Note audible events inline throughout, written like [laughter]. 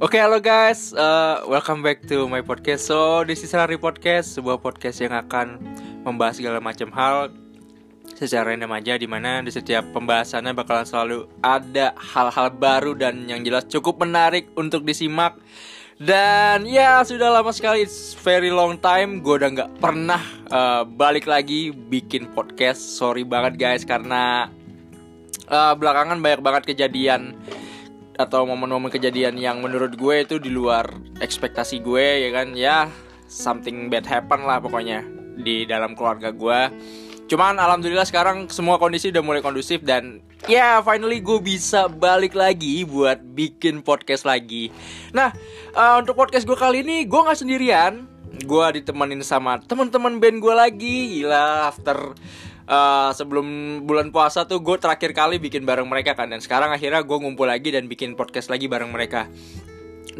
Oke, halo guys. Uh, welcome back to my podcast. So, this is Rari Podcast, sebuah podcast yang akan membahas segala macam hal secara random aja di mana di setiap pembahasannya bakalan selalu ada hal-hal baru dan yang jelas cukup menarik untuk disimak dan ya sudah lama sekali it's very long time gue udah nggak pernah uh, balik lagi bikin podcast sorry banget guys karena uh, belakangan banyak banget kejadian atau momen-momen kejadian yang menurut gue itu di luar ekspektasi gue ya kan? Ya something bad happen lah pokoknya di dalam keluarga gue. Cuman alhamdulillah sekarang semua kondisi udah mulai kondusif dan ya yeah, finally gue bisa balik lagi buat bikin podcast lagi. Nah uh, untuk podcast gue kali ini gue nggak sendirian. Gue ditemenin sama teman-teman band gue lagi. Gila after uh, sebelum bulan puasa tuh gue terakhir kali bikin bareng mereka kan dan sekarang akhirnya gue ngumpul lagi dan bikin podcast lagi bareng mereka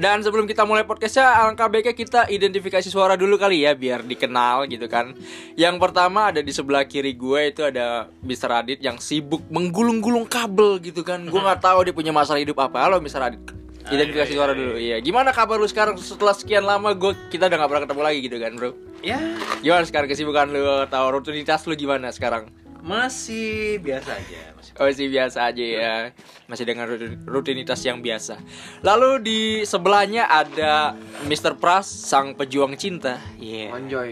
dan sebelum kita mulai podcastnya alangkah baiknya kita identifikasi suara dulu kali ya biar dikenal gitu kan Yang pertama ada di sebelah kiri gue itu ada Mr. Adit yang sibuk menggulung-gulung kabel gitu kan Gue nggak tahu dia punya masalah hidup apa Halo Mr. Adit Identifikasi suara dulu. Iya Gimana kabar lu sekarang? Setelah sekian lama gue kita udah gak pernah ketemu lagi gitu kan bro? Ya. Gimana sekarang kesibukan lu? Atau rutinitas lu gimana sekarang masih biasa aja masih Oh sih biasa aja ya Masih dengan rutinitas yang biasa Lalu di sebelahnya ada Mr. Pras Sang pejuang cinta Iya yeah. Enjoy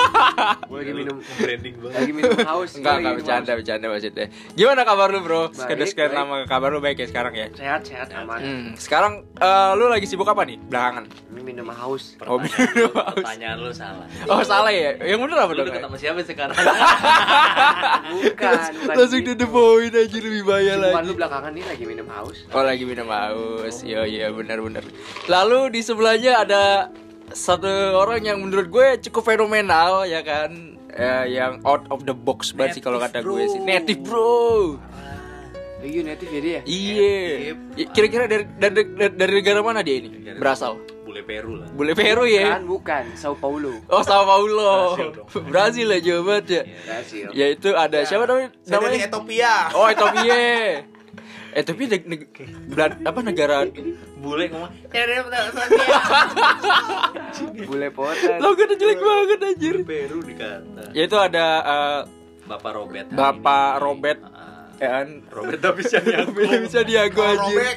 [laughs] Gue lagi minum branding banget Lagi minum haus Enggak, enggak bercanda, bercanda maksudnya Gimana kabar lu bro? Sekedar sekian baik. lama kabar lu baik ya sekarang ya? Sehat sehat aman Hmm, sekarang eh, lu lagi sibuk apa nih? Belakangan Ini minum haus Oh, minum lu, haus. pertanyaan lu salah Oh salah ya? Yang bener apa lu dong? deket sama siapa sekarang [laughs] Bukan Bukan Langsung to gitu. the point aja lebih bahaya Cuman lagi. lu belakangan ini lagi minum haus. Oh lagi minum haus. Iya iya benar-benar Lalu di sebelahnya ada Satu orang yang menurut gue cukup fenomenal ya kan? Eh, Yang out of the box banget sih kalau kata Native, gue sih. Bro. Native bro. Iya native ya dia Iya. Kira-kira dari, dari, dari negara mana dia ini? Negara- Berasal Peru lah Boleh Peru ya? Bukan bukan Sao Paulo Oh Sao Paulo dong. [laughs] Brazil lah jauh banget ya Brasil Yaitu ada siapa namanya? Saya dari namanya? Ethiopia. Oh Ethiopia Ethiopia neg- neg- apa negara bule ngomong [laughs] Bule potan Logonya jelek banget anjir bule Peru dikata Yaitu ada eh, Bapak Robert Bapak ini. Robert. Ya kan Robert tapi siapa bisa bisa diago robek.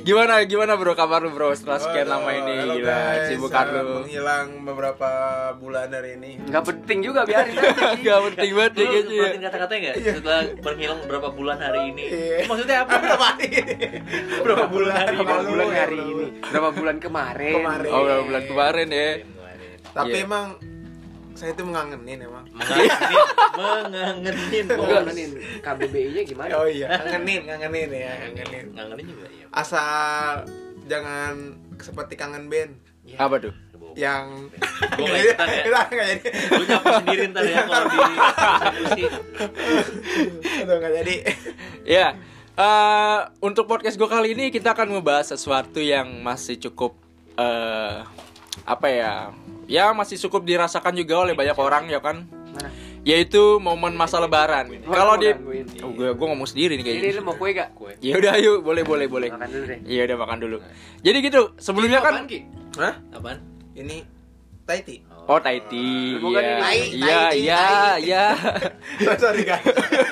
Gimana gimana bro kabar lu bro setelah sekian Halo, lama ini halo gila guys. sibukan lu Menghilang beberapa bulan dari ini. Nggak penting juga biarin aja [laughs] sih Gak penting banget ya Lu kayaknya ya. kata-katanya nggak? Setelah menghilang berapa bulan hari ini? Iya. Maksudnya apa? Berapa hari? Berapa bulan hari ini? Berapa bulan hari ini Berapa bulan kemarin Kemarin. Oh beberapa bulan kemarin ya Tapi Iya. emang saya itu mengangenin emang. Mengangenin, [laughs] mengangenin, nih KBBI nya gimana Oh iya, ngangenin, ngangenin ya, ngangenin. Ngangenin juga ya. Asal jangan seperti kangen band Apa tuh? yang Gua [laughs] nggak ikutan ya. Kita nggak jadi. Lu nyapu sendiri ntar ya kalau di nggak jadi. Ya eh, Untuk podcast gue kali ini kita akan membahas sesuatu yang masih cukup eh Apa ya Ya masih cukup dirasakan juga oleh banyak orang ya kan Mana Yaitu momen masa lebaran Gua Kalau di oh, gue, gue ngomong sendiri nih kayaknya mau kue gak? Kue. Ya udah ayo boleh boleh boleh Makan dulu deh Iya udah makan dulu Jadi gitu sebelumnya kan? Hah? Apaan? Ini Taiti. Oh Taiti Bukan Iya. Iya iya tai. [laughs] iya Sorry guys.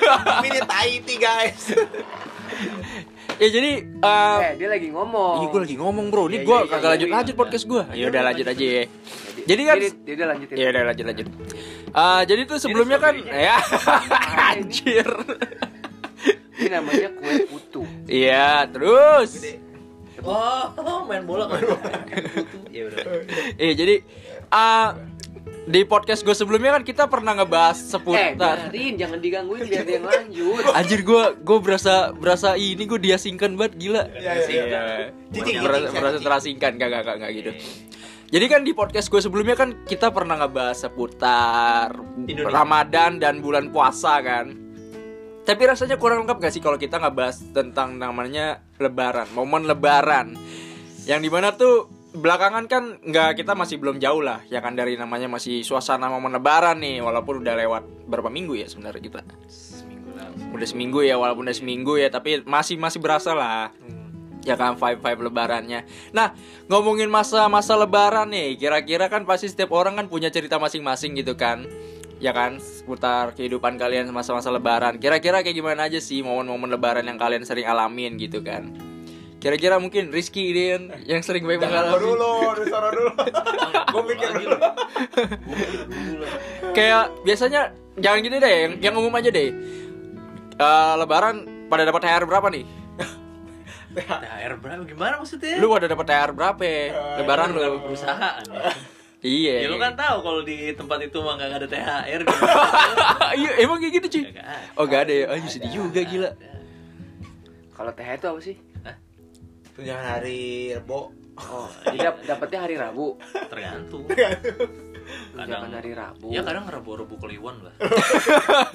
[laughs] Ini Taiti guys. [laughs] [laughs] Ya jadi eh, Eh dia lagi ngomong. Iya gue lagi ngomong bro. Ini Iya, gue iya, iya, kagak iya, lanjut iya. lanjut podcast gue Ya udah lanjut aja ya. Jadi, kan- dia udah lanjutin Ya. Udah lanjut lanjut. Ah, Jadi tuh sebelumnya kan Ya. [laughs] Anjir. Ini namanya kue putu. Iya terus. Oh, [laughs] main bola main bola. Ya udah. Iya jadi ah Di podcast gue sebelumnya kan kita pernah ngebahas Eh seputar biarin jangan digangguin biar dia yang lanjut [laughs] Anjir gue gue berasa berasa ini gue diasingkan banget gila. Iya, iya, Iya. Cicing, Berasa, berasa terasingkan gak gak gak, gak gitu. Jadi kan di podcast gue sebelumnya kan kita pernah ngebahas seputar Indonesia. Ramadan dan bulan puasa kan. Tapi rasanya kurang lengkap gak sih kalau kita ngebahas tentang namanya Lebaran, momen Lebaran, yang di mana tuh belakangan kan nggak kita masih belum jauh lah ya kan dari namanya masih suasana momen Lebaran nih walaupun udah lewat berapa minggu ya sebenarnya kita? Seminggu udah seminggu ya walaupun udah seminggu ya tapi masih masih berasa lah. Ya kan vibe vibe lebarannya. Nah ngomongin masa masa lebaran nih kira-kira kan pasti setiap orang kan punya cerita masing-masing gitu kan? Ya kan seputar kehidupan kalian masa-masa lebaran. Kira-kira kayak gimana aja sih momen-momen lebaran yang kalian sering alamin gitu kan kira-kira mungkin Rizky Din yang sering banyak Jangan gua mengalami dulu, disuruh dulu. [laughs] Gue mikir dulu. kayak biasanya jangan gini deh yang, yang umum aja deh Eh, lebaran pada dapat THR berapa nih THR berapa? Gimana maksudnya? lu pada dapat THR berapa lebaran Berapa lu perusahaan ya? iya Ya lu kan tahu kalau di tempat itu mah nggak ada THR gitu. [laughs] iya emang kayak gitu cuy oh gak ada ya oh sedih juga gila Kalau THR itu apa sih? Tunjangan hari Rebo. Oh, jadi dap- dapetnya hari Rabu. Tergantung. Tunjangan hari Rabu. Ya kadang rebu-rebu kliwon lah.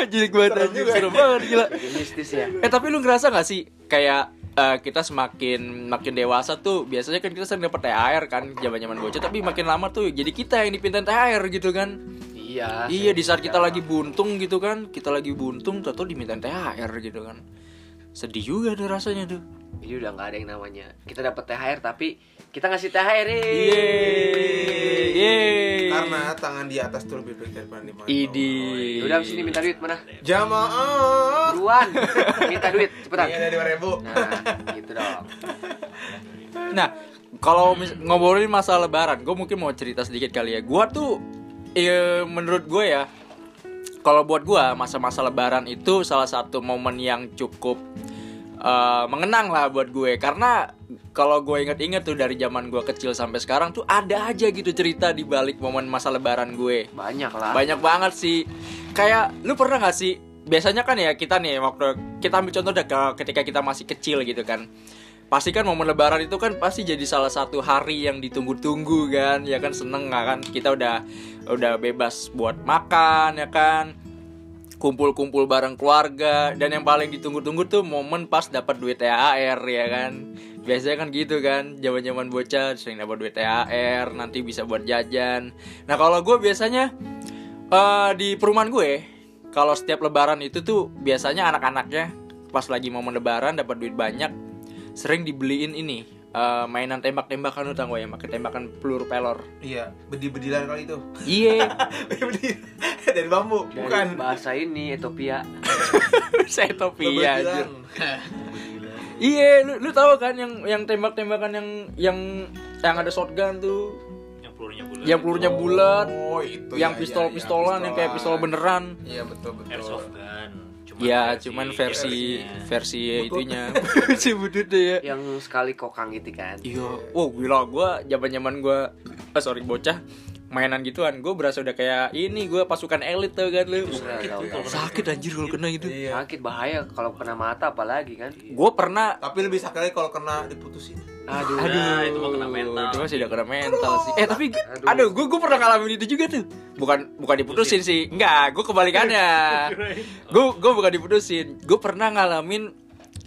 jadi gue anjir juga. serem banget gila mistis ya. eh tapi lu ngerasa gak sih kayak eh, kita semakin makin dewasa tuh biasanya kan kita sering dapat THR kan zaman zaman bocah tapi makin lama tuh jadi kita yang dipintain THR gitu kan Iya. iya di saat kita lagi buntung gitu kan kita lagi buntung atau dimintain THR gitu kan sedih juga tuh rasanya tuh Jadi udah nggak ada yang namanya. Kita dapat THR tapi kita ngasih THR. Yeay. Karena tangan di atas tuh lebih baik daripada di bawah. Idi. Ya Udah abis ini minta duit mana? Jamaah. Buruan. Minta duit cepetan. Iya dua ribu. Nah, gitu dong. Nah, kalau ngobrolin masa lebaran, gue mungkin mau cerita sedikit kali ya. Gua tuh, eh, menurut gue ya, kalau buat gua masa-masa lebaran itu salah satu momen yang cukup eh, mengenang lah buat gue. Karena kalau gue inget-inget tuh dari zaman gue kecil sampai sekarang tuh ada aja gitu cerita di balik momen masa lebaran gue. Banyak lah. Banyak banget sih. Kayak lu pernah gak sih? Biasanya kan ya kita nih waktu kita ambil contoh deh ke- ketika kita masih kecil gitu kan. Pasti kan momen lebaran itu kan pasti jadi salah satu hari yang ditunggu-tunggu kan. Ya kan seneng gak kan kita udah udah bebas buat makan ya kan. Kumpul-kumpul bareng keluarga dan yang paling ditunggu-tunggu tuh momen pas dapat duit THR ya kan. Biasanya kan gitu kan, zaman-zaman bocah sering dapat duit THR, nanti bisa buat jajan. Nah, kalau gue biasanya eh di perumahan gue kalau setiap lebaran itu tuh biasanya anak-anaknya pas lagi momen lebaran dapat duit banyak sering dibeliin ini eh, mainan tembak-tembakan lu tau gak ya pakai tembakan peluru pelor Iya, bedi-bedilan kali itu. iya [laughs] Bedi dari bambu, Dari bukan. bahasa ini Ethiopia. [laughs] saya ya anjir. Bedilan. [laughs] iya lu, lu tahu kan yang yang tembak-tembakan yang yang yang ada shotgun tuh Yang pelurunya bulat. yang pelurunya bulat Oh, itu. yang ya, pistol-pistolan ya, yang kayak pistol beneran Iya, betul betul. Airsoft gun. Cuman ya versi- cuman versi versinya. versi itunya. [laughs] Versi budutnya ya. Yang sekali kokang gitu kan. Iya, wow gila gue zaman zaman gue, ah, sorry bocah mainan gituan, gue berasa udah kayak ini gue pasukan elit tuh kan lu. Sakit tuh kalau kena Sakit anjir kalau kena gitu. Iya. Sakit bahaya kalau kena mata apalagi kan. Gue pernah, Tapi lebih sakit lagi kalau kena diputusin. Aduh. Nah, itu mah kena mental. Itu masih udah kena mental sih. Eh tapi, Aduh. aduh, gue gue pernah ngalamin itu juga tuh. Bukan bukan diputusin sih, enggak, gue kebalikannya. [laughs] Gue gue bukan diputusin, gue pernah ngalamin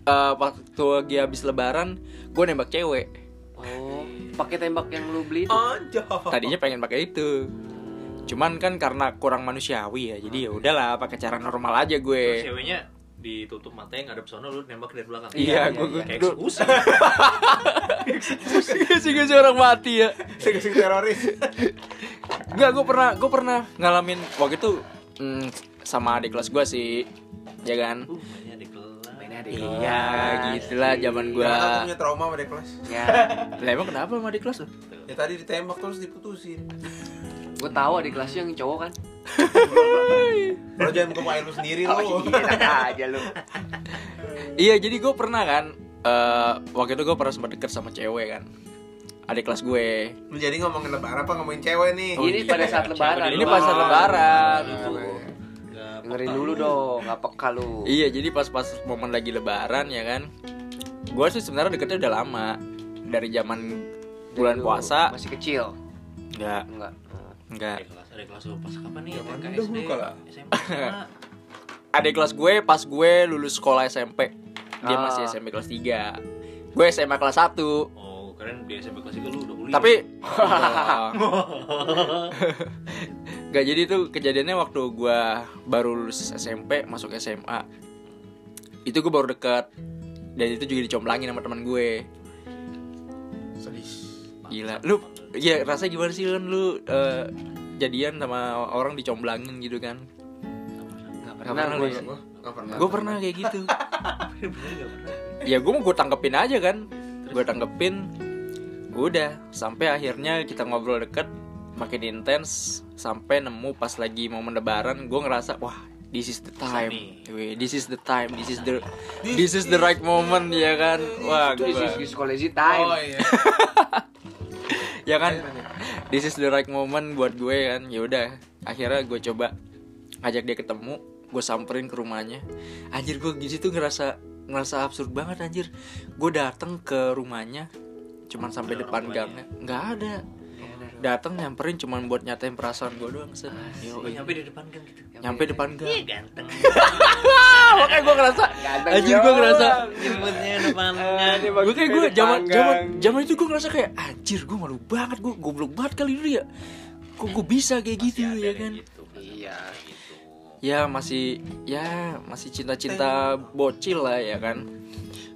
eh, waktu lagi habis lebaran, gue nembak cewek. Oh, pakai tembak yang lu beli itu. Tadinya pengen pakai itu. Cuman kan karena kurang manusiawi ya, jadi ya udahlah pakai cara normal aja Terus gue. ceweknya ditutup matanya ngadep sono lu nembak dari belakang. Iya, Iya, gue iya. Kayak gue eksekusi. [laughs] sih gue orang mati ya. Sing teroris. Enggak, gue pernah gue pernah ngalamin waktu itu mm, sama adik kelas gue sih, ya kan? Uh, mainnya di kelas. Iya, kelas. gitulah zaman gue. Gua aku punya trauma sama dek kelas. Ya, Lah emang kenapa sama adik kelas lo? Ya tadi ditembak terus diputusin. gue tahu di kelasnya yang cowok kan. Kalau jangan buka air lu sendiri Oh, lu. iya, aja lu. Iya, jadi gue pernah kan. eh, waktu itu gue pernah sempat deket sama cewek kan. Adik kelas gue. Lu jadi ngomongin lebaran apa ngomongin cewek nih? Ini pada saat lebaran. Ini pas saat lebaran. Itu. Nggak Dengerin dulu dong, nggak peka lu. Iya, jadi pas-pas momen lagi lebaran ya kan. Gue sih sebenarnya deketnya udah lama. Dari zaman bulan Lu puasa. Masih kecil. Enggak, Enggak. enggak. Ada kelas, ada kelas lu pas kapan nih? Zaman SMA. [laughs] Adik kelas gue pas gue lulus sekolah SMP. Dia Ah. masih SMP kelas 3. Gue SMA kelas 1. Oh, keren di SMP kelas 3 lu udah kuliah. Tapi [laughs] [laughs] Gak jadi tuh kejadiannya waktu gue baru lulus SMP masuk SMA itu gue baru deket dan itu juga dicomblangin sama teman gue. Sedih. gila. Lu ya rasanya gimana sih kan lu eh, jadian sama orang dicomblangin gitu kan? Nggak Nggak pernah pernah gue nggak pernah. gue pernah kayak gitu. [laughs] Ya gue mau gue tanggepin aja kan. Gue tanggepin. Udah sampai akhirnya kita ngobrol deket makin intens sampai nemu pas lagi momen lebaran gue ngerasa wah this is the time. Weh, this is the time this is the this is the right moment ya kan? wah gua, is college time. Oh iya. [laughs] ya kan? This is the right moment buat gue kan? Ya udah akhirnya gue coba ngajak dia ketemu gue samperin ke rumahnya. Anjir gue di situ ngerasa ngerasa absurd banget anjir. Gue datang ke rumahnya cuman sampai depan gangnya. Nggak ada datang nyamperin cuman buat nyatain perasaan gue doang Oh, nyampe di depan kan gitu. nyampe depan gang Iya ganteng. [laughs] makanya gue ngerasa Ganteng anjir gue ngerasa Jemputnya [laughs] depannya. gue kayak gue zaman zaman zaman itu gue ngerasa kayak anjir gue malu banget gue goblok banget kali dulu ya kok gue bisa kayak gitu ya kan Gitu. Iya. Gitu. ya masih ya masih cinta-cinta bocil lah ya kan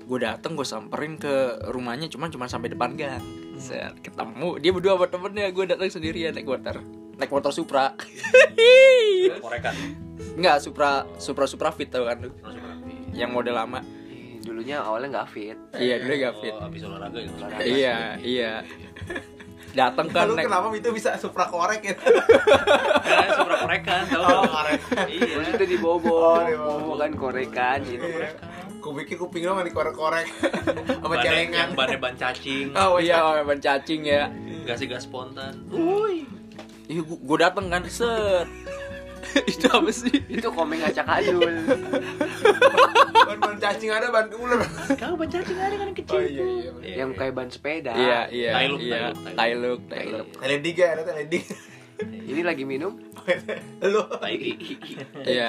gue dateng gue samperin ke rumahnya cuman cuman sampai depan gang Set, ketemu dia berdua sama temennya gue datang sendirian naik motor naik motor Supra [laughs] Korekan. Enggak Supra Supra Supra Fit tau kan lu yang model lama Dulunya awalnya nggak fit. iya dulu gak fit Oh, habis olahraga gitu. iya iya datang kan naik kenapa itu bisa supra korek [laughs] ya? Kan supra korekan tahu. Oh, korek. Iya. Maksudnya di bobo, Oh, di bobo. bobo kan korekan gitu. Kupikir kuping lo nggak dikorek-korek [laughs] sama Ban- celengan. Yang bannya ban cacing. oh iya [laughs] ban cacing ya Gasnya gas spontan. iya gua, gua dateng kan set [laughs] itu apa sih Itu komeng acak adul. Ban-ban cacing ada ban ular. Kau ban cacing ada kan kecil. Oh iya iya. bener. yang kayak ban sepeda. iya iya Tailuk, iya tailuk, tailuk tailuk ya, ada teledik. Ini lagi minum. Lu. Taigi. Iya.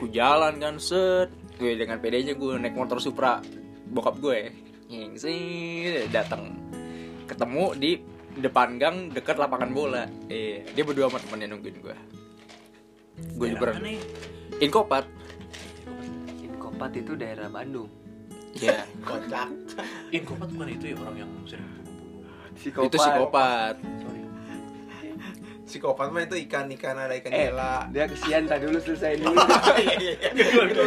Ku jalan kan set gue dengan pedenya gue naik motor Supra. Bokap gue yang sih datang ketemu di depan gang dekat lapangan bola. Iya dia berdua sama temennya nungguin gue. Gue juga Daerah mana ya? inkopat. Inkopat itu daerah Bandung. ya Kocak. Inkopat bukan itu ya orang yang sering itu psikopat. Sorry. Psikopat mah itu ikan-ikan ada ikan Eh, dia kesian tadi dulu selesai [laughs] dulu. Iya iya iya.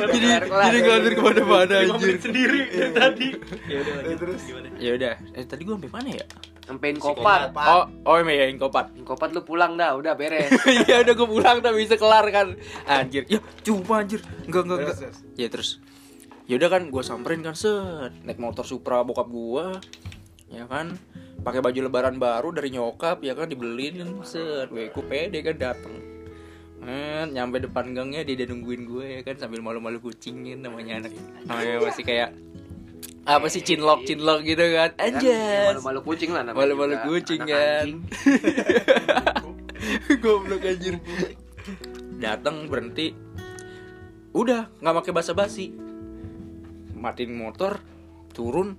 jadi jadi ngalir ke mana-mana anjir sendiri dari tadi. Ya udah. Terus. gimana? ya udah eh tadi gue sampai mana ya Sampai Inkopat. Psikopat. oh oh iya inkopat Inkopat lu pulang dah, udah beres. [laughs] ya udah gue pulang tapi bisa kelar kan anjir ya cuma anjir enggak enggak enggak Terus, terus. ya yaudah kan gue samperin kan set naik motor Supra bokap gue ya kan pakai baju lebaran baru dari nyokap ya kan dibeliin set. Gue ku pede kan dateng. Eh, nyampe depan gangnya dia udah nungguin gue ya kan sambil malu-malu kucingin namanya anak. Namanya masih kayak apa sih cinlok cinlok gitu kan. Kan, ya anjas Malu-malu kucing lah namanya. malu-malu kucing kan. [laughs] goblok anjir. Datang berhenti. Udah nggak pakai basa-basi. Matiin motor turun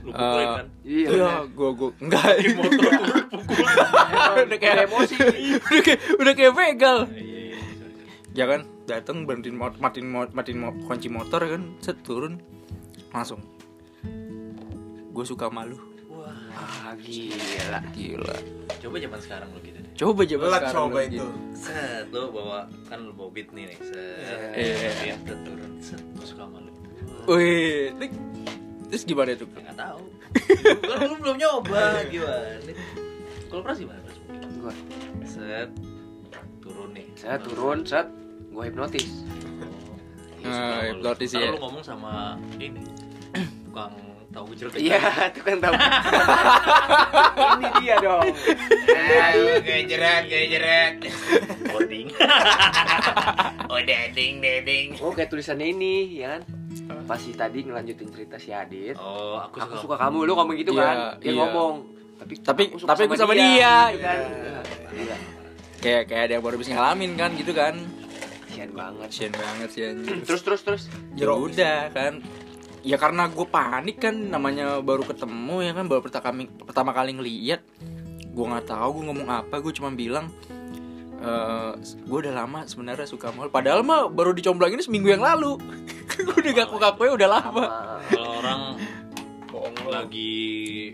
Lu pukulin Eh, kan? Iya. iya bener. gua gua enggak Motor turun pukul. [laughs] udah kayak emosi. [laughs] udah kayak udah kayak begal Iya, iya, iya, ya kan datang berhentiin mot matiin mot matiin mo- kunci motor kan set turun langsung gue suka malu Wah, Ah, gila. gila coba zaman sekarang lu gitu deh. coba coba Lah sekarang coba itu. gitu. Set, lu bawa kan lu bawa beat nih nih. Set. Iya. Beat tuh turun. Set, lu suka malu. Wih, terus gimana tuh? Enggak tahu. Kan lu belum nyoba gimana? Kalau pras gimana pras? Gua, Set. Turun nih. saya turun, set, gua hipnotis. Oh, iya, hipnotis Ntar ya. lu ngomong sama ini [clears throat] tukang tahu gejrot Iya, itu kan tahu. [laughs] Ini dia dong. Aduh, kayak jerat, kayak jerat. Boarding. [laughs] Oh, deding, deding. Oh, kayak tulisannya ini, ya kan? Pas si tadi ngelanjutin cerita si Adit. Oh, aku, Aku suka kamu, lu ngomong gitu Iya, kan? Dia iya. ngomong. Tapi Tapi- tapi aku sama dia, gitu kan? iya. Iya. Kayak kayak ada yang baru bisa ngalamin kan gitu kan. Kasian banget. Kasian banget sih anjir. Terus terus terus. Ya udah kan. Ya karena gue panik kan namanya baru ketemu ya kan baru pertama kali pertama kali ngeliat. Gue nggak tahu gue ngomong apa gue cuma bilang eh gue udah lama sebenarnya suka mal padahal mah baru dicomblangin seminggu yang lalu. [laughs] Gue udah ngaku-ngaku udah lama. Kalau orang Bohong lagi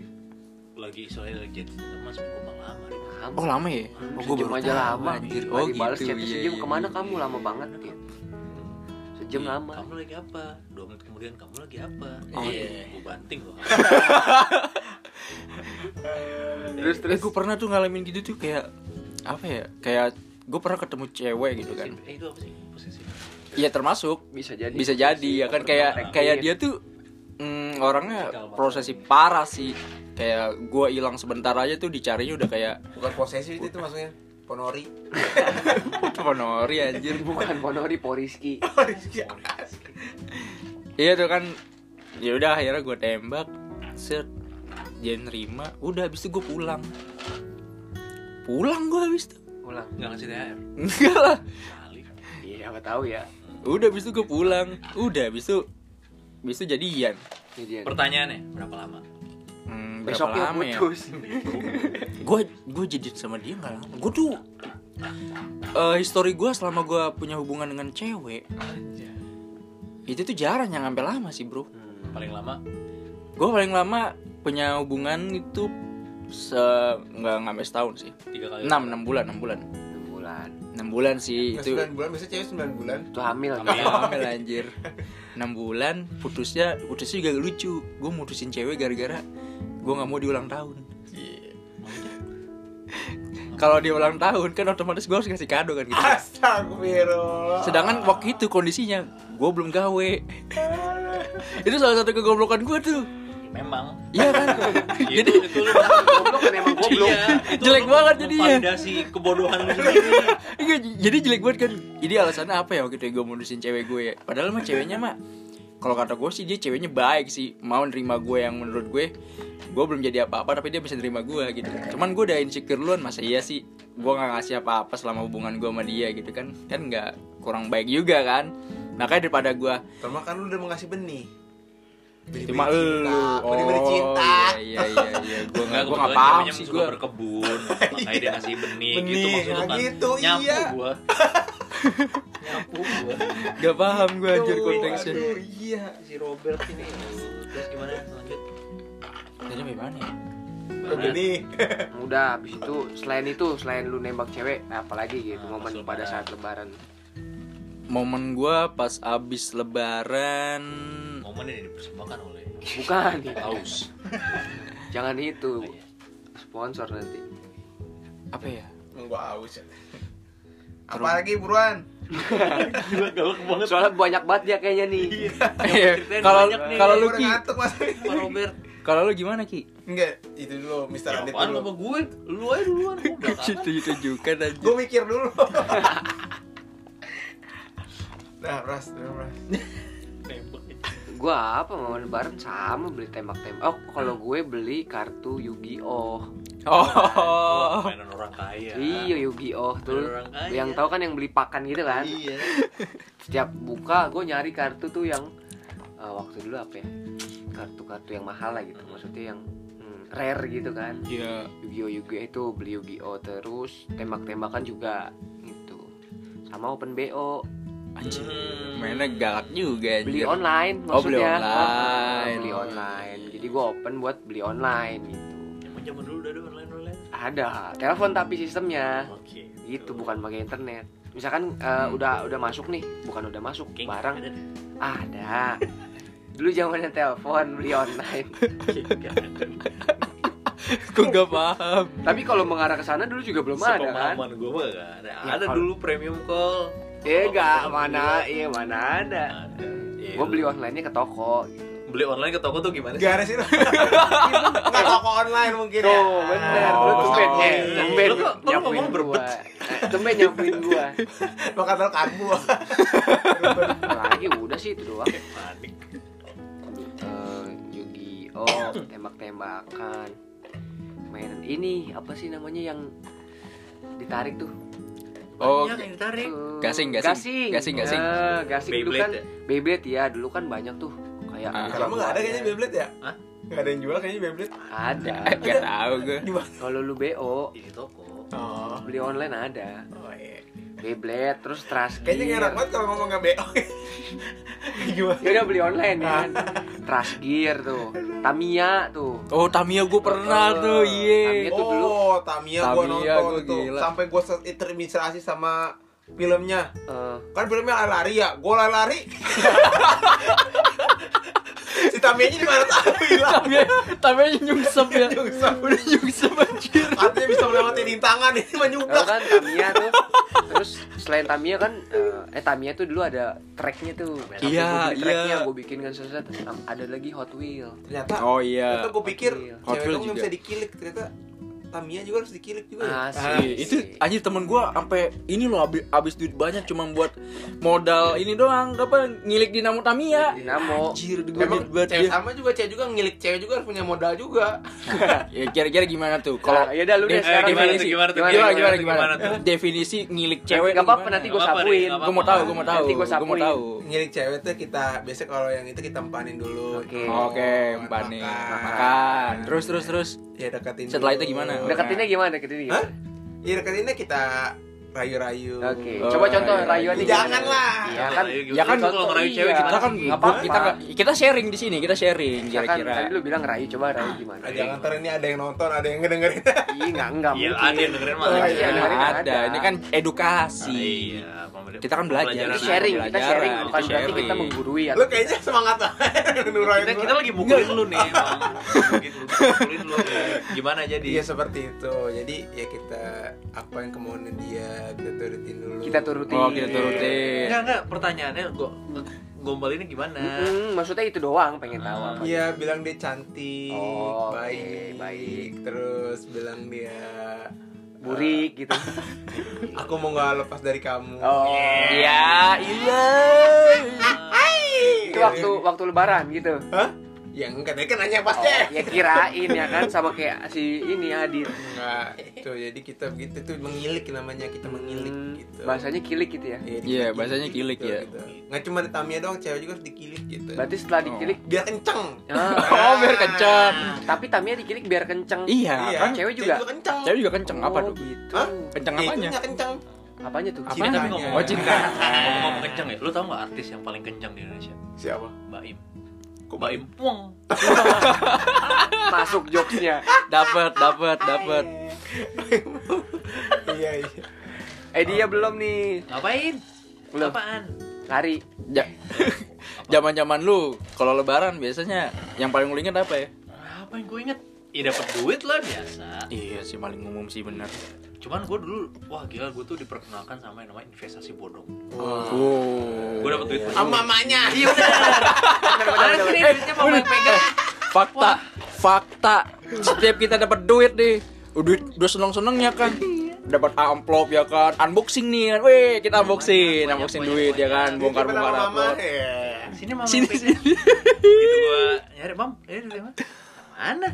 lagi soalnya lagi cinta mas gue lama deh. oh lama ya? Oh, gua sejam baru aja lama anjir. oh gitu. iya, sejam iya. ke mana kamu? Lama banget gitu sejam Iya, lama Kamu lagi apa? Dua menit kemudian kamu lagi apa? Oh, iya. iya. Gue banting loh. [laughs] terus eh terus gue pernah tuh ngalamin gitu tuh kayak apa ya kayak gue pernah ketemu cewek gitu kan Eh itu apa sih? Posesif. Iya termasuk bisa jadi bisa jadi ya kan kayak kayak dia tuh mm, orangnya prosesi parah sih kayak gue hilang sebentar aja tuh dicarinya udah kayak Bukan posesif itu, itu maksudnya. Ponori. [laughs] ponori anjir bukan. Ponori Poriski. [laughs] Iya tuh kan. Ya udah akhirnya gue tembak. Set. Dia nerima udah habis itu gue pulang. Pulang gue habis itu. Ulang Enggak ngasih THR. enggak lah. Iya apa tahu ya. Udah habis itu gue pulang. Udah habis itu habis itu jadian. Jadian. Pertanyaannya berapa lama? Berapa besoknya lama ya? putus. [laughs] Gue gue jadian sama dia nggak lama. Gue tuh eh history gue selama gue punya hubungan dengan cewek itu tuh jarang yang sampai lama sih bro. Hmm. Paling lama? Gue paling lama punya hubungan itu se nggak nggak sampai setahun sih. Tiga kali. enam enam bulan enam bulan. Enam bulan. Enam bulan sih itu. 9 bulan, biasanya cewek 9 bulan. itu hamil Hamil. hamil [laughs] anjir. Enam bulan putusnya putusnya juga lucu. Gue mutusin cewek gara-gara gue nggak mau diulang tahun. [laughs] Kalau dia ulang tahun kan otomatis gue harus kasih kado kan gitu. Astagfirullah. sedangkan waktu itu kondisinya gue belum gawe. [laughs] Itu salah satu kegoblokan gue tuh. Memang. iya kan? [laughs] Jadi itu lu goblok kan emang goblok. Iya, itu Jelek lu banget jadinya. Validasi kebodohan lu jadi jelek banget kan. Jadi alasannya apa ya waktu itu gue mutusin cewek gue ya? Padahal mah ceweknya mah kalau kata gue sih dia ceweknya baik sih mau nerima gue yang menurut gue gue belum jadi apa-apa tapi dia bisa nerima gue gitu cuman gue udah insecure duluan masa iya sih gue nggak ngasih apa-apa selama hubungan gue sama dia gitu kan kan nggak kurang baik juga kan makanya daripada gue Terima kan lu udah mau ngasih benih. Cuma lu Benih-benih cinta. iya iya iya, iya. gue nggak gue nggak paham sih gue berkebun, makanya dia ngasih benih, Benih, gitu maksudnya nah kan. gitu, Nyapu iya. gua. [laughs] [laughs] Nyapu gua. nggak paham gue anjir konteksnya aduh, iya. Si Robert ini. Terus gimana lanjut? jadi gimana ya Benih. udah habis itu selain itu selain lu nembak cewek apalagi gitu Ah, momen pada lebaran. saat lebaran momen gue pas abis lebaran Momen ini dipersembahkan oleh bukan [laughs] Aus. jangan Oh, itu iya. sponsor nanti apa ya Gua aus ya. Apalagi buruan? Gila galak banget. soalnya banyak banget dia kayaknya nih Iya, Ceritain kalau kalau lu ki ngantuk mas. Pak Robert. kalau lu gimana ki Enggak, itu dulu Mister Ya Adit dulu. sama gue? Lu aja duluan belakangan. itu itu juga aja Gue mikir dulu. [laughs] nah, Ras, dulu Ras. Gua apa momen lebaran sama beli tembak-tembak oh kalau gue beli kartu Yu-Gi-Oh oh. Mainan orang kaya. iya Yu-Gi-Oh tuh Orang kaya. yang tahu kan yang beli pakan gitu kan? Iya. [laughs] setiap buka gue nyari kartu tuh yang eh, waktu dulu apa ya? Kartu-kartu yang mahal lah gitu. Maksudnya yang hmm, rare gitu kan? Iya. Yu-Gi-Oh Yu-Gi-Oh itu beli Yu-Gi-Oh terus tembak-tembakan juga gitu. Sama open BO anjir Hmm. mainnya galak juga beli anjir. online Oh, beli maksudnya. online. beli online. Jadi gue open buat beli online gitu. Zaman dulu udah ada. Ada telepon tapi sistemnya. Oke. itu bukan pakai internet. Misalkan eh, udah udah masuk nih bukan udah masuk Kayaknya barang ada dulu zamannya telepon beli online. Gue gak paham. Tapi kalau mengarah ke sana dulu juga belum ada kan? Gue mah gak ada. Ya, Ada dulu premium call. eh Kalau gak mana iya mana ada. Ada. Iya, gue beli onlinenya ke toko gitu beli online ke toko tuh gimana sih? Gak ada sih. [laughs] Enggak toko online mungkin ya. Tuh bener Oh, Lu tumben online. Tumben nyampuin ngomong [laughs] gua berbet? Tumben nyampuin gua Lo kata karbu. [laughs] Lagi udah sih itu doang Panik. Eh, Yu-Gi-Oh Tembak-tembakan Mainan ini Apa sih namanya yang Ditarik tuh oh Banyak yang ditarik. Gasing, gasing. gasing Gasing, gasing. Eh, gasing dulu Beyblade kan ya? Beyblade ya dulu kan banyak tuh kayak Ah. Kalau nggak ada kayaknya Beyblade ya? Hah? Nggak ada yang jual kayaknya Beyblade. ada gak tau gue kalau lu BO Di toko. Oh. beli online ada Oh iya. Beyblade terus Trust Kayaknya nggak enak Gear. banget kalau ngomong nggak BO. [laughs] Gimana? Ya udah beli online ya kan. Trust Gear tuh. Tamiya tuh. Oh Tamiya gue pernah Oh, tuh Iya Tamiya tuh dulu. Oh, Tamiya gua Tamiya nonton gua tuh. gila. Sampai gua se- terinspirasi sama filmnya. Eh, Kan filmnya lari-lari ya, gua lari-lari. [laughs] si Tamiyanya di mana tahu hilang. Tamiya Tamiya nyungsep ya Nyungsep. Udah nyungsep anjir Artinya bisa melewati rintangan ini nyublak. kan Tamiya tuh. Terus selain Tamiya kan eh, eh Tamiya tuh dulu ada tracknya tuh. Iya, iya. gue bikin kan seset. Ada lagi Hot Wheel. Ternyata Oh iya Ternyata gue pikir Hot juga. bisa dikilik ternyata Tamiya juga harus dikilik juga ya. Asik. Iya, itu anjir temen gua sampai ini loh abis, abis duit banyak cuma buat modal ini doang apa ngilik dinamo Tamiya Dinamo. anjir Emang duit buat cewek dia sama juga cewek juga ngilik cewek juga harus punya modal juga. [laughs] ya kira-kira gimana tuh Kalau kalau ya udah lu deh de- sekarang gimana definisi tuh, gimana tuh, gimana gimana gimana gimana, tuh, gimana definisi ngilik cewek Gak apa-apa nanti gue sapuin. Gue mau tahu gue mau tahu Nanti gua gue mau tahu Ngilik cewek tuh kita biasa kalau yang itu kita empanin dulu. Oke. oke nih makan terus terus terus Ya deketin. Setelah dulu. itu gimana? Deketinnya gimana? Deketinnya Hah? gimana? Ya deketinnya kita rayu-rayu. Oke. Oh, Coba contoh rayu- rayuannya Jangan gimana? lah. Iya kan. Ya kan, kalau ngerayu cewek iya. gimana kita kan apa-apa. kita kita sharing di sini kita sharing Ya kan kira-kira tadi lu bilang rayu coba rayu gimana? Ah, jangan ntar ini ada yang nonton, ada yang ngedengerin. Iya enggak enggak Iya, mungkin. ada yang dengerin mah. Oh, Iya, iya, dengerin ada. ada. ini kan edukasi Iya, pembelajaran- Kita kan belajar. Pembelajaran. sharing, kita sharing bukan berarti kita menggurui Lu kayaknya semangat banget [laughs] nurain kita, kita lagi mukulin lu nih Bang. gitu mukulin lu gimana jadi Iya seperti itu. Jadi ya kita apa yang kemauan dia kita turutin dulu. kita turutin. oh kita turutin enggak enggak pertanyaannya gua gombalinnya gimana Mm-mm, maksudnya itu doang pengen tahu apa. Iya bilang dia cantik, Oh, baik, baik. Terus bilang dia Burik gitu. [laughs] Aku mau nggak lepas dari kamu. Oh. iya iya Itu waktu waktu lebaran gitu. Hah? Ya enggak, kan nanya pas Oh, deh. ya kirain ya kan sama kayak si ini Adit. Enggak, itu jadi kita begitu tuh mengilik namanya kita mengilik Hmm, gitu. Bahasanya kilik gitu ya. Iya, dikilik bahasanya kilik ya. Gitu. Nggak cuma di Tamiya doang, cewek juga harus dikilik gitu. Berarti setelah dikilik Biar kenceng. Ah, oh biar kenceng tapi Tamiya dikilik biar kenceng. iya Iya, kan cewek juga? kenceng. cewek juga kenceng apa Oh, tuh gitu. Hah? kenceng Ya, apanya itunya kenceng. Apanya tuh? Apa? Cinta tapi ngomong Oh, cinta. ngomong kenceng ya lu tau gak artis yang paling kenceng di Indonesia Siapa? Mbak Im Kok Puang [laughs] Masuk jokesnya. dapat dapat dapat [laughs] iya, iya. Eh dia belum nih. ngapain Belum. apaan Lari. Ja- [laughs] zaman zaman lu kalau lebaran biasanya yang paling lu inget apa ya apa yang gue inget ya dapet duit lah biasa. Iya sih paling umum sih benar cuman gue dulu wah gila gue tuh diperkenalkan sama yang namanya investasi bodong. Oh. Gue dapet duit Sama mamanya. iya. Udah mana sih duitnya mau main pegang. Fakta fakta. Setiap kita dapat duit nih udah udah seneng senengnya kan. Dapat amplop ya kan. Unboxing nih kan. Weh kita unboxing Banyak, unboxing banyak, duit ya kan. Bongkar bongkar Ya. sini mama sini sini. Gitu gue nyari mam. Ini duitnya Mam." Mana?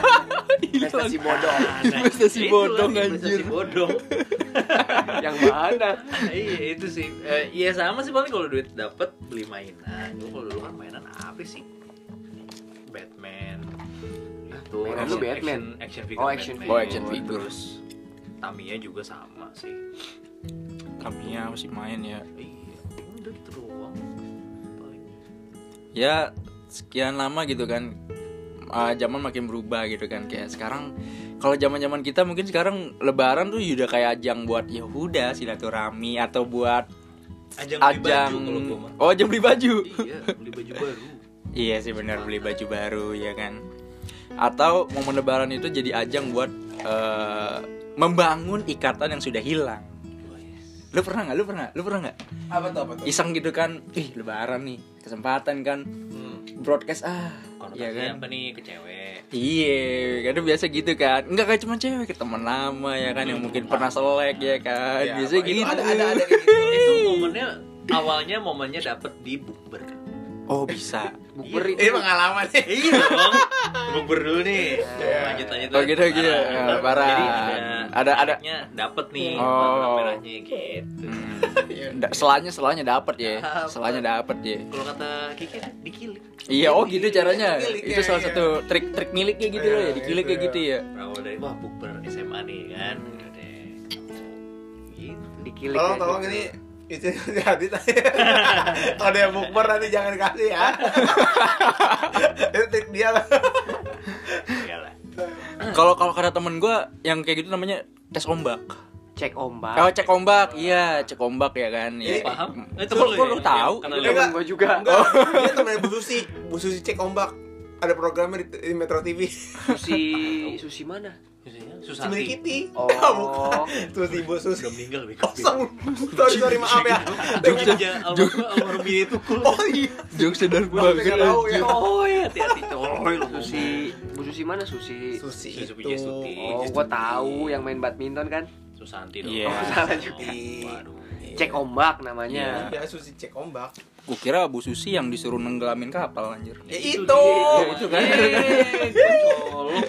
[laughs] Investasi bodong. Investasi bodong, investasi anjir. bodong. [laughs] Yang mana? iya itu sih. Eh, iya sama sih paling kalau duit dapet beli mainan. Gue kalau dulu kan mainan apa sih? Batman. Itu mainan lu action- Batman? action, action figure Oh, action figure. Oh, action figure. terus Tamiya juga sama sih. Tamiya masih main ya? Iya udah gitu doang. Paling. Ya sekian lama gitu kan uh, zaman makin berubah gitu kan. Kayak sekarang kalau zaman zaman kita mungkin sekarang lebaran tuh udah kayak ajang buat ya udah silaturahmi atau buat ajang beli ajang baju gue mah. Oh ajang beli baju. Iya beli baju baru. [laughs] Iya sih benar beli baju baru ya kan. Atau momen lebaran itu jadi ajang buat uh, membangun ikatan yang sudah hilang. Lu pernah nggak? Lu pernah? Lu pernah nggak? Apa tuh apa tuh? iseng gitu kan ih lebaran nih kesempatan kan. Hmm. Broadcast ah konotasinya Iya kan? apa nih ke cewek Iya, kadang biasa gitu kan. Enggak kayak cuma cewek, ke teman lama ya kan yang mungkin pernah selek ya kan. Ya, biasa gitu. Ada ada ada gitu. [laughs] itu momennya awalnya momennya dapet di bukber Oh, bisa. Bukber Ini itu. pengalaman nih. iya dong [laughs] bukber dulu nih Iya. lanjut lanjut Oh, gitu, gitu. Ya, parah. jadi Ada- ada ada- dapet nih Oh. warna merahnya gitu Hmm. [laughs] Selanya selanya dapat ya. Dapet. Selanya dapat ya. kalau kata Kiki dikilik Iya, oh gitu caranya. Itu salah iya. satu trik-trik miliknya gitu loh ya, dikilik kayak gitu ya. berawal dari wah bukber SMA nih kan gitu Dikilik. Tolong tolong ini itu [laughs] jadi kalau ada yang bukber nanti jangan kasih ya itu dia lah Iyalah. Kalau kalau kata temen gue yang kayak gitu namanya tes ombak. cek ombak Oh cek ombak, iya cek ombak ya kan. Iya. paham? Temen lu ya? lu tahu? Karena Enggak. gua juga enggak dia temennya Bu Susi Bu Susi cek ombak ada programnya di, di Metro TV susi [laughs] susi mana? Cimini nih. Kitty Oh. [laughs] bukan Susi Bu Susi Udah meninggal lebih [laughs] kosong. Sorry sorry maaf ya. Jogja almarhum almarhum dia itu cool. oh iya. Jokes sedar Gua banget. tahu ya. Oh, hati-hati. Coy lu. susi bu susi mana? Susi Susi Susi itu. Oh gua tahu yang main badminton kan? Susanti dong. Iya. Oh, salah juga. Waduh. cek ombak namanya. Ya Susi cek ombak Gue kira Bu Susi yang disuruh nenggelamin kapal anjir. ya Itu itu dia. itu kan. [laughs] Colok.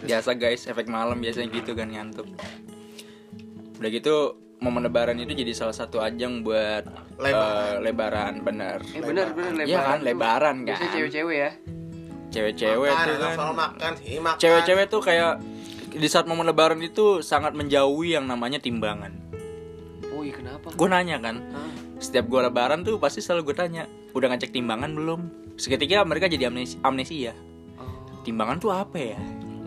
Biasa guys, efek malam biasanya gitu kan ngantuk. Udah gitu momen lebaran itu jadi salah satu ajang buat Lebaran. eh, lebaran bener. eh bener bener lebaran Iya kan, lebaran kan. biasanya cewek-cewek ya Cewek-cewek tuh kan. soal makan makan Cewek-cewek tuh kayak di saat momen lebaran itu sangat menjauhi yang namanya timbangan. Iya kenapa Gue nanya kan, Hah? setiap gue lebaran tuh pasti selalu gue tanya, udah ngecek timbangan belum? Seketika mereka jadi amnesia, amnesia. oh. Timbangan tuh apa ya?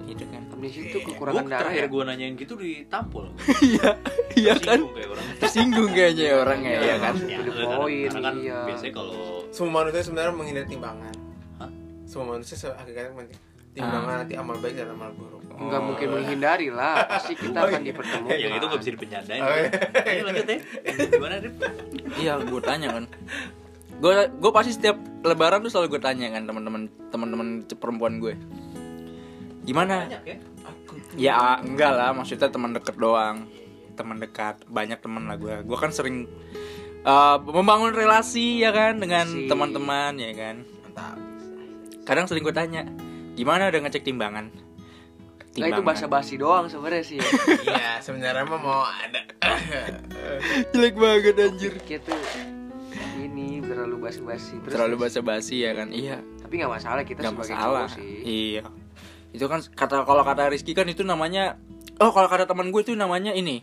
Gitu kan. amnesia itu Gua kekurangan darah terakhir ya gua nanyain gitu ditampol. [laughs] Iya, iya kan. Tersinggung kayak orang. Tersinggung kayaknya ya orangnya ya kan. The karena- point, karena kan iya. biasanya kalau semua manusia sebenarnya menghindari timbangan Hah? semua manusia menghindari timbangan nanti amal baik dan amal buruk nggak Oh. mungkin menghindari lah pasti kita Oh, akan iya. dipertemukan yang itu nggak bisa dipenyandain. Oh, iya. Ayo lanjut ya. Gimana Rip? Iya, gue tanya kan. Gue gue pasti setiap lebaran tuh selalu gue tanya kan teman-teman teman-teman perempuan gue. Gimana? Banyak ya. Ya enggak lah, maksudnya teman deket doang. Teman dekat, banyak teman lah gue. Gue kan sering eh, membangun relasi ya kan dengan Si. teman-teman ya kan. mantap Kadang sering gue tanya, gimana udah ngecek timbangan? Nah itu bahasa basi doang sebenarnya sih ya. [laughs] iya sebenarnya mah mau ada [laughs] jelek banget anjir. Tuh ini terlalu basi-basi terus Terlalu basa-basi ya kan? Iya. tapi nggak masalah kita Gak sebagai masalah. cowok sih Iya. Itu kan kata kalau kata Rizky kan itu namanya oh kalau kata teman gue itu namanya ini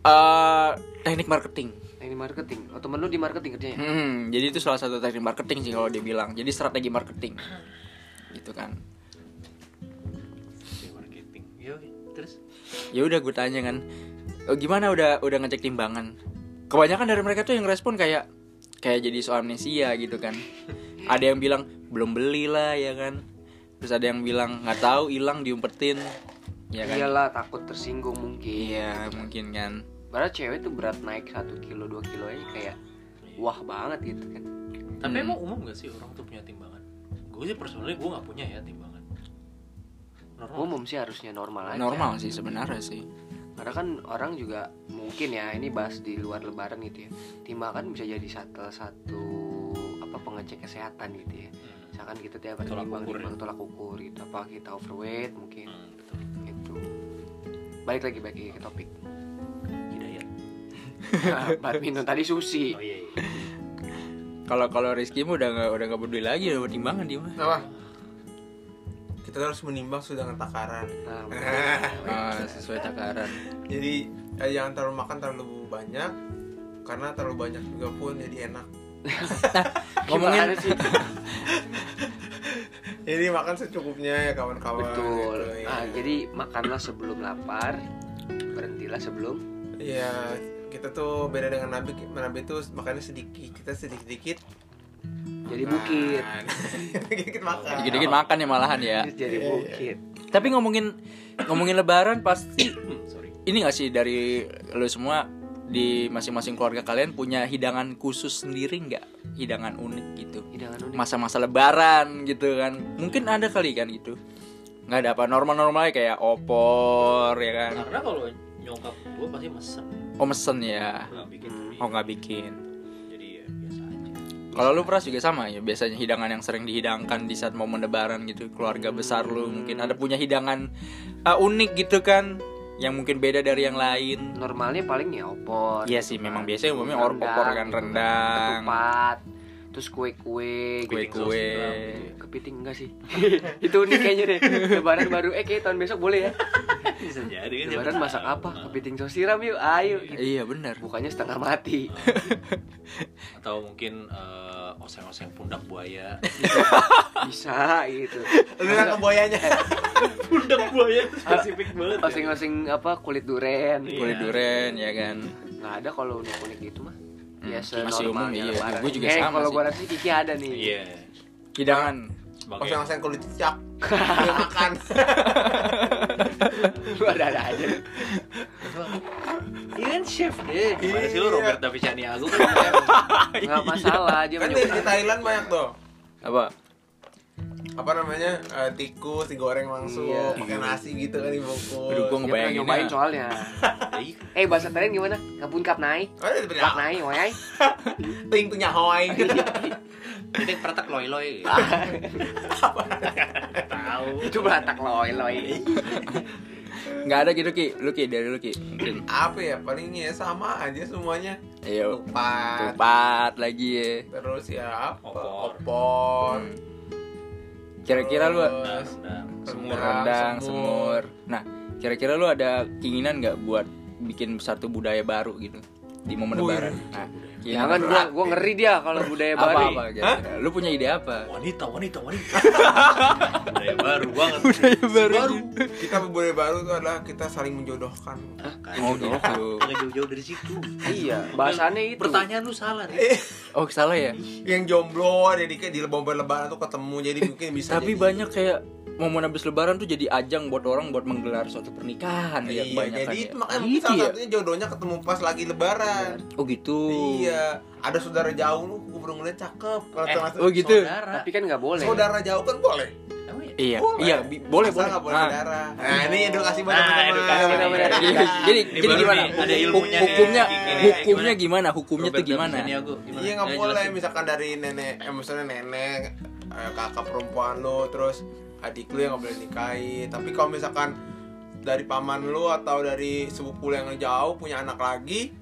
eh teknik marketing. Ini marketing oh temen lu di marketing kerjanya Hmm, jadi itu salah satu teknik marketing sih kalau dia bilang. Jadi strategi marketing. Gitu kan. Ya udah gue tanya kan, "Oh, gimana udah udah ngecek timbangan? Kebanyakan dari mereka tuh yang respon kayak kayak jadi soal amnesia gitu kan. Ada yang bilang belum beli lah ya kan. Terus ada yang bilang nggak tahu hilang diumpetin. Ya kan? iyalah takut tersinggung mungkin Iya, mungkin kan. Padahal cewek tuh berat naik satu kilo dua kilo aja kayak wah banget gitu kan tapi Hmm. emang umum gak sih orang tuh punya timbangan? Gue sih personally gue gak punya ya timbangan. Normal. umum sih harusnya normal aja Normal sih sebenarnya sih. karena kan orang juga mungkin ya ini bahas di luar lebaran gitu ya timbangan bisa jadi satu satu apa pengecek kesehatan gitu ya Hmm. misalkan kita tiap hari Tolak timbang ukur ya. timbang tolak ukur gitu apa kita overweight mungkin Hmm, betul. itu balik lagi balik lagi ke topik Hidayat. [laughs] badminton tadi susi Oh iya. iya. Kalau kalau Rizky mah udah nggak udah nggak peduli lagi udah timbangan dia mah. Kita harus menimbang sudah dengan takaran nah, [laughs] Ah, sesuai takaran. jadi eh, jangan terlalu makan terlalu banyak karena terlalu banyak juga pun jadi enak Ngomongin Gimana sih [laughs] jadi makan secukupnya ya kawan-kawan betul gitu, ya. nah jadi makanlah sebelum lapar berhentilah sebelum Iya, kita tuh beda dengan Nabi. Nabi tuh makannya sedikit, kita sedikit sedikit. Jadi bukit [laughs] Dikit makan. dikit-dikit makan ya malahan ya. Jadi Iya, iya. bukit Tapi ngomongin ngomongin lebaran pasti [coughs] sorry. ini gak sih dari lu semua di masing-masing keluarga kalian punya hidangan khusus sendiri nggak? Hidangan unik gitu. hidangan unik Masa-masa lebaran gitu kan. Mungkin ada kali kan gitu. nggak ada apa normal-normalnya kayak opor ya kan. Karena kalau nyokap gue pasti mesen. Oh mesen ya. Gue gak bikin. Oh nggak bikin. Jadi ya biasa. Kalau lu pras juga sama ya biasanya hidangan yang sering dihidangkan di saat momen lebaran gitu keluarga besar lu mungkin ada punya hidangan uh, unik gitu kan yang mungkin beda dari yang lain. normalnya paling ya opor Iya sih memang biasanya umumnya or- opor kan rendang. ketupat terus kue-kue gitu. Kue-kue. kepiting enggak sih [laughs] itu unik kayaknya deh lebaran baru eh kayak tahun besok boleh ya [laughs] bisa jadi kan lebaran masak tahu. apa kepiting sos siram yuk ayo Iya benar. bukannya setengah mati atau mungkin eh, oseng-oseng pundak buaya [laughs] bisa gitu Lu nangkep buayanya. pundak buaya spesifik banget ya. oseng-oseng apa kulit duren Iya. Kulit duren ya kan. nggak ada kalau unik unik gitu mah Hmm, biasa masih umum, iya. Gua juga eh, sama kalau gua rasa Kiki ada nih iya Hidangan. sebagai Oseng-oseng kulit cicak. [laughs] Makan. lu ada ada aja iya kan chef deh gimana sih lu Iya. Robert Caniago kan nggak masalah dia Kan di, Thailand banyak tuh. Apa? Apa namanya? eh, tikus digoreng langsung, Iya. pakai nasi gitu kan dibungkus. Aduh, gua ngebayangin nyobain ya. soalnya [laughs] Iya. eh bahasa Thailand gimana kapun kap naik Oh, itu kap naik wayai [laughs] Ting tuh nyahoy. Jadi [laughs] pratak loy loy tahu itu beratak loy loy Nggak ada gitu Ki. Lu Ki dari lu Ki. Mungkin. Apa ya? Paling ya sama aja semuanya. Ayo. Tupat. Tupat lagi ya. Terus ya apa? Opor. Opor. Hmm. Kira-kira lu Rendang. Semur. rendang, semur. semur. Nah, kira-kira lu ada keinginan nggak buat bikin satu budaya baru gitu di momen Wih. lebaran? Nah, jangan gua gua ngeri dia kalau budaya apa baru apa kira-kira? Lu punya ide apa? wanita wanita wanita [laughs] budaya baru banget Budaya baru. Kita budaya baru itu adalah kita saling menjodohkan. Oh gitu. Jauh-jauh dari situ iya bahasannya itu pertanyaan lu salah nih Oh salah ya. Yang jomblo jadi kayak di momen lebaran tuh ketemu jadi mungkin bisa Tapi jadi- banyak kayak momen habis lebaran tuh jadi ajang buat orang buat menggelar suatu pernikahan ya Iya, kebanyakan jadi ya. itu makanya mungkin gitu salah ya? satunya jodohnya ketemu pas lagi lebaran. Oh gitu. Iya, ada saudara jauh lu gue baru ngeliat cakep. Kalau Eh, Oh gitu. saudara tapi kan nggak boleh saudara jauh kan boleh. Emang ya? Iya, Boleh. iya, bi- boleh boleh. nggak boleh Nah, saudara. Nah, ini edukasi buat Nah, teman-teman. edukasi. Jadi, Iya. jadi, Ini jadi gimana? nih, ada ilmunya hukumnya, hukumnya gimana? Hukumnya tuh gimana? Iya nggak boleh jelasin. misalkan dari nenek, eh, misalnya nenek, eh, kakak perempuan lo, terus adik lu yang nggak boleh nikahin. Tapi kalau misalkan dari paman lu atau dari sepupu lu yang jauh punya anak lagi,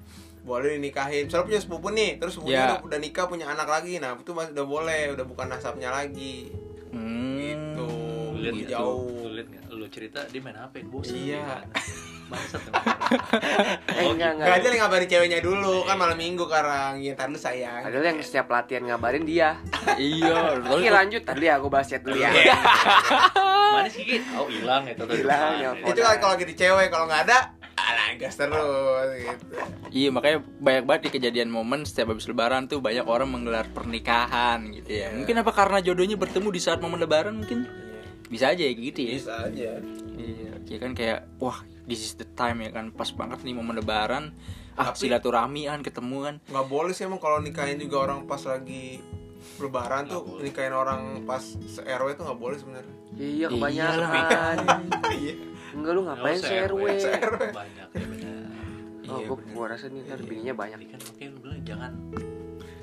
boleh dinikahin. Misalnya punya sepupu nih, terus sepupunya Ya. udah, udah nikah punya anak lagi, nah itu masih udah boleh, udah bukan nasabnya lagi. Hmm, Gitu. Lu lihat jauh. Lu? Lu cerita dia main HP bosan Iya. Bangsat [laughs] eh. Oh, enggak enggak nih ngabarin ceweknya dulu, kan malam minggu sekarang. Iya, ntar lu sayang. padahal yang setiap latihan ngabarin dia [laughs] iya, oke lanjut tadi aku bahas chat dulu ya [laughs] Mana sih Kit? Oh hilang ya tuh. Hilang, ya, Itu kan kalau lagi di cewek, kalau nggak ada, alah gas terus gitu. Iya makanya banyak banget di kejadian momen setiap habis lebaran tuh banyak orang menggelar pernikahan gitu ya. Mungkin apa karena jodohnya bertemu di saat momen lebaran mungkin bisa aja ya gitu ya. Bisa aja. Iya, ya kan kayak wah this is the time ya kan pas banget nih momen lebaran. Ah Tapi- silaturahmian ketemuan. nggak boleh sih emang kalau nikahin juga orang pas lagi lebaran tuh boleh. nikahin orang pas se RW tuh nggak boleh sebenarnya iya Iyalah. kebanyakan [laughs] iya enggak lu ngapain serwe RW. Banyak ya benar. oh Iya, gua, gua rasa nih ntar bininya banyak kan makanya lu bilang jangan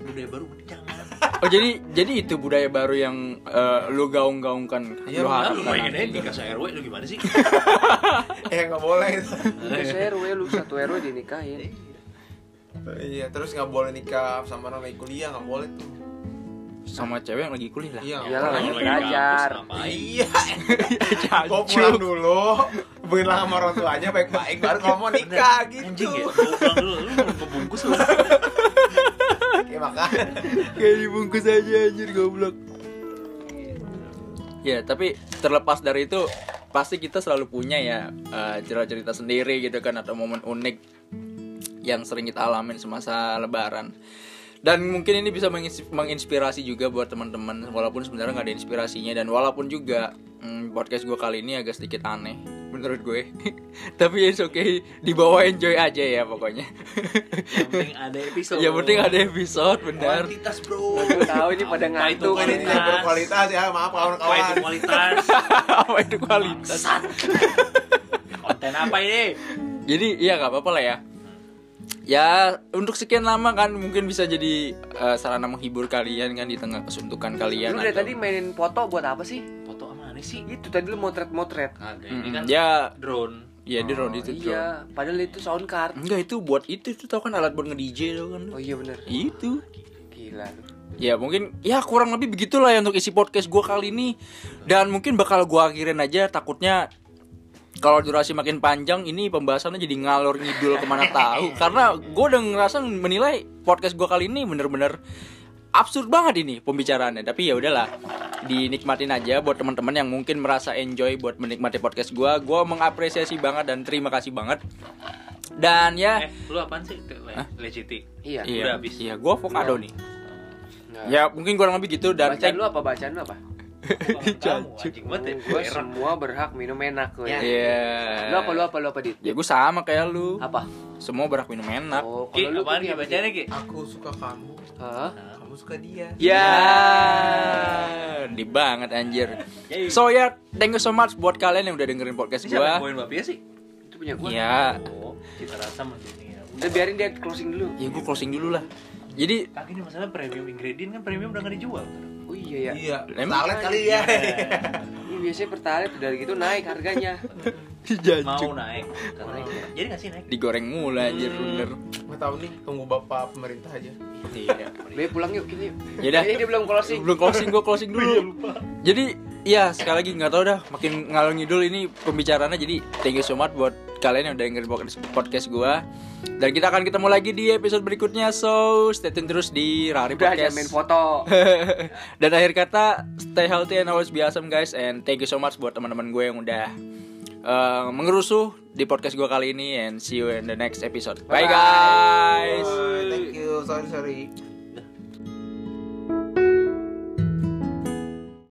budaya baru jangan. Oh jadi jadi itu budaya baru yang eh, lu gaung-gaungkan Iya, lu benar. Lu aja nanti. nikah RW lu gimana sih? [laughs] eh nggak boleh lu serw lu satu rw dinikahin iya terus nggak boleh nikah sama orang lagi kuliah nggak boleh tuh sama cewek yang lagi kuliah lah. iya Iyalah, lagi belajar. kampus, ngapain? iya pulang dulu bilang sama orang tuanya baik-baik baru kalau mau nikah gitu Anjing ya, pulang dulu, lu mau kebungkus lu ya makanya Kayak dibungkus aja anjir goblok. Ya, tapi terlepas dari itu pasti kita selalu punya ya eh, cerita-cerita sendiri gitu kan atau momen unik yang sering kita alamin semasa lebaran. Dan mungkin ini bisa mengins- menginspirasi juga buat teman-teman walaupun sebenarnya nggak ada inspirasinya dan walaupun juga hmm, podcast gue kali ini agak sedikit aneh menurut gue. [laughs] tapi it's okay, dibawa enjoy aja ya pokoknya. Yang penting ada episode yang penting ada episode benar. Kuantitas bro tahu ini pada itu ngantuk tidak berkualitas ya maaf Apa itu kawan-kawan kualitas? Apa itu kualitas? [laughs] Konten apa ini? Jadi iya nggak apa-apa lah ya. Ya untuk sekian lama kan mungkin bisa jadi eh, sarana menghibur kalian kan di tengah kesuntukan kalian. lu dari atau- tadi mainin foto buat apa sih Aneh sih? itu tadi lu motret-motret. Kagak, ini kan ya. drone. Ya di road itu drone. iya padahal itu sound card. Enggak itu buat itu itu tau kan alat buat nge DJ tau kan. oh iya bener. Itu. gila. Ya mungkin ya kurang lebih begitulah ya untuk isi podcast gue kali ini. Dan mungkin bakal gue akhirin aja takutnya kalau durasi makin panjang ini pembahasannya jadi ngalor ngidul ke mana [laughs] tahu. Karena gue udah ngerasa menilai podcast gue kali ini bener-bener absurd banget ini pembicaraannya Tapi ya udahlah dinikmatin aja buat teman-teman yang mungkin merasa enjoy buat menikmati podcast gue Gue mengapresiasi banget dan terima kasih banget Dan ya Eh, lu apaan sih? Legiti. Iya. Iya, udah habis. iya gue avocado nih Nah, Ya mungkin kurang lebih gitu dan bacaan lu apa? Bacaan lu apa? Kamu anjing banget ya. Gue semua berhak minum enak gue. Ya. Iya. Lu apa? Lu apa? Lu apa dit? Ya gue sama kayak lu. Apa? Semua berhak minum enak. Oh, Ki, kalau lu apaan apa, bacanya Ki? Aku suka kamu, Hah? kamu suka dia. Ya, di banget anjir. So ya, thank you so much buat kalian yang udah dengerin podcast Ini siapa yang bapia sih? Itu punya gue. Ya, Oh, cita rasa mendunia. Udah biarin dia closing dulu. ya gue closing dulu lah. Jadi Kaki ini masalah premium ingredient kan premium udah gak dijual. Oh iya ya. Iya, Emang? talet kali ya. Ini biasanya pertalite udah gitu naik harganya. [laughs] Mau naik. Karena jadi nggak sih naik? digoreng mulu anjir bener. Nggak tahu nih, tunggu bapak pemerintah aja. Iya. [laughs] Be pulang yuk kini. Yaudah. Ini dia belum closing. Belum closing gue closing [laughs] dulu. Jadi ya sekali lagi nggak tahu dah makin ngalor ngidul ini pembicaraannya jadi thank you so much buat kalian yang udah dengerin podcast- podcast gua dan kita akan ketemu lagi di episode berikutnya so stay tune terus di Rari Udah Podcast main foto. [laughs] dan akhir kata stay healthy and always be awesome guys and thank you so much buat teman-teman gue yang udah uh, mengerusuh di podcast gue kali ini and see you in the next episode bye, Bye. guys Bye, thank you, sorry sorry.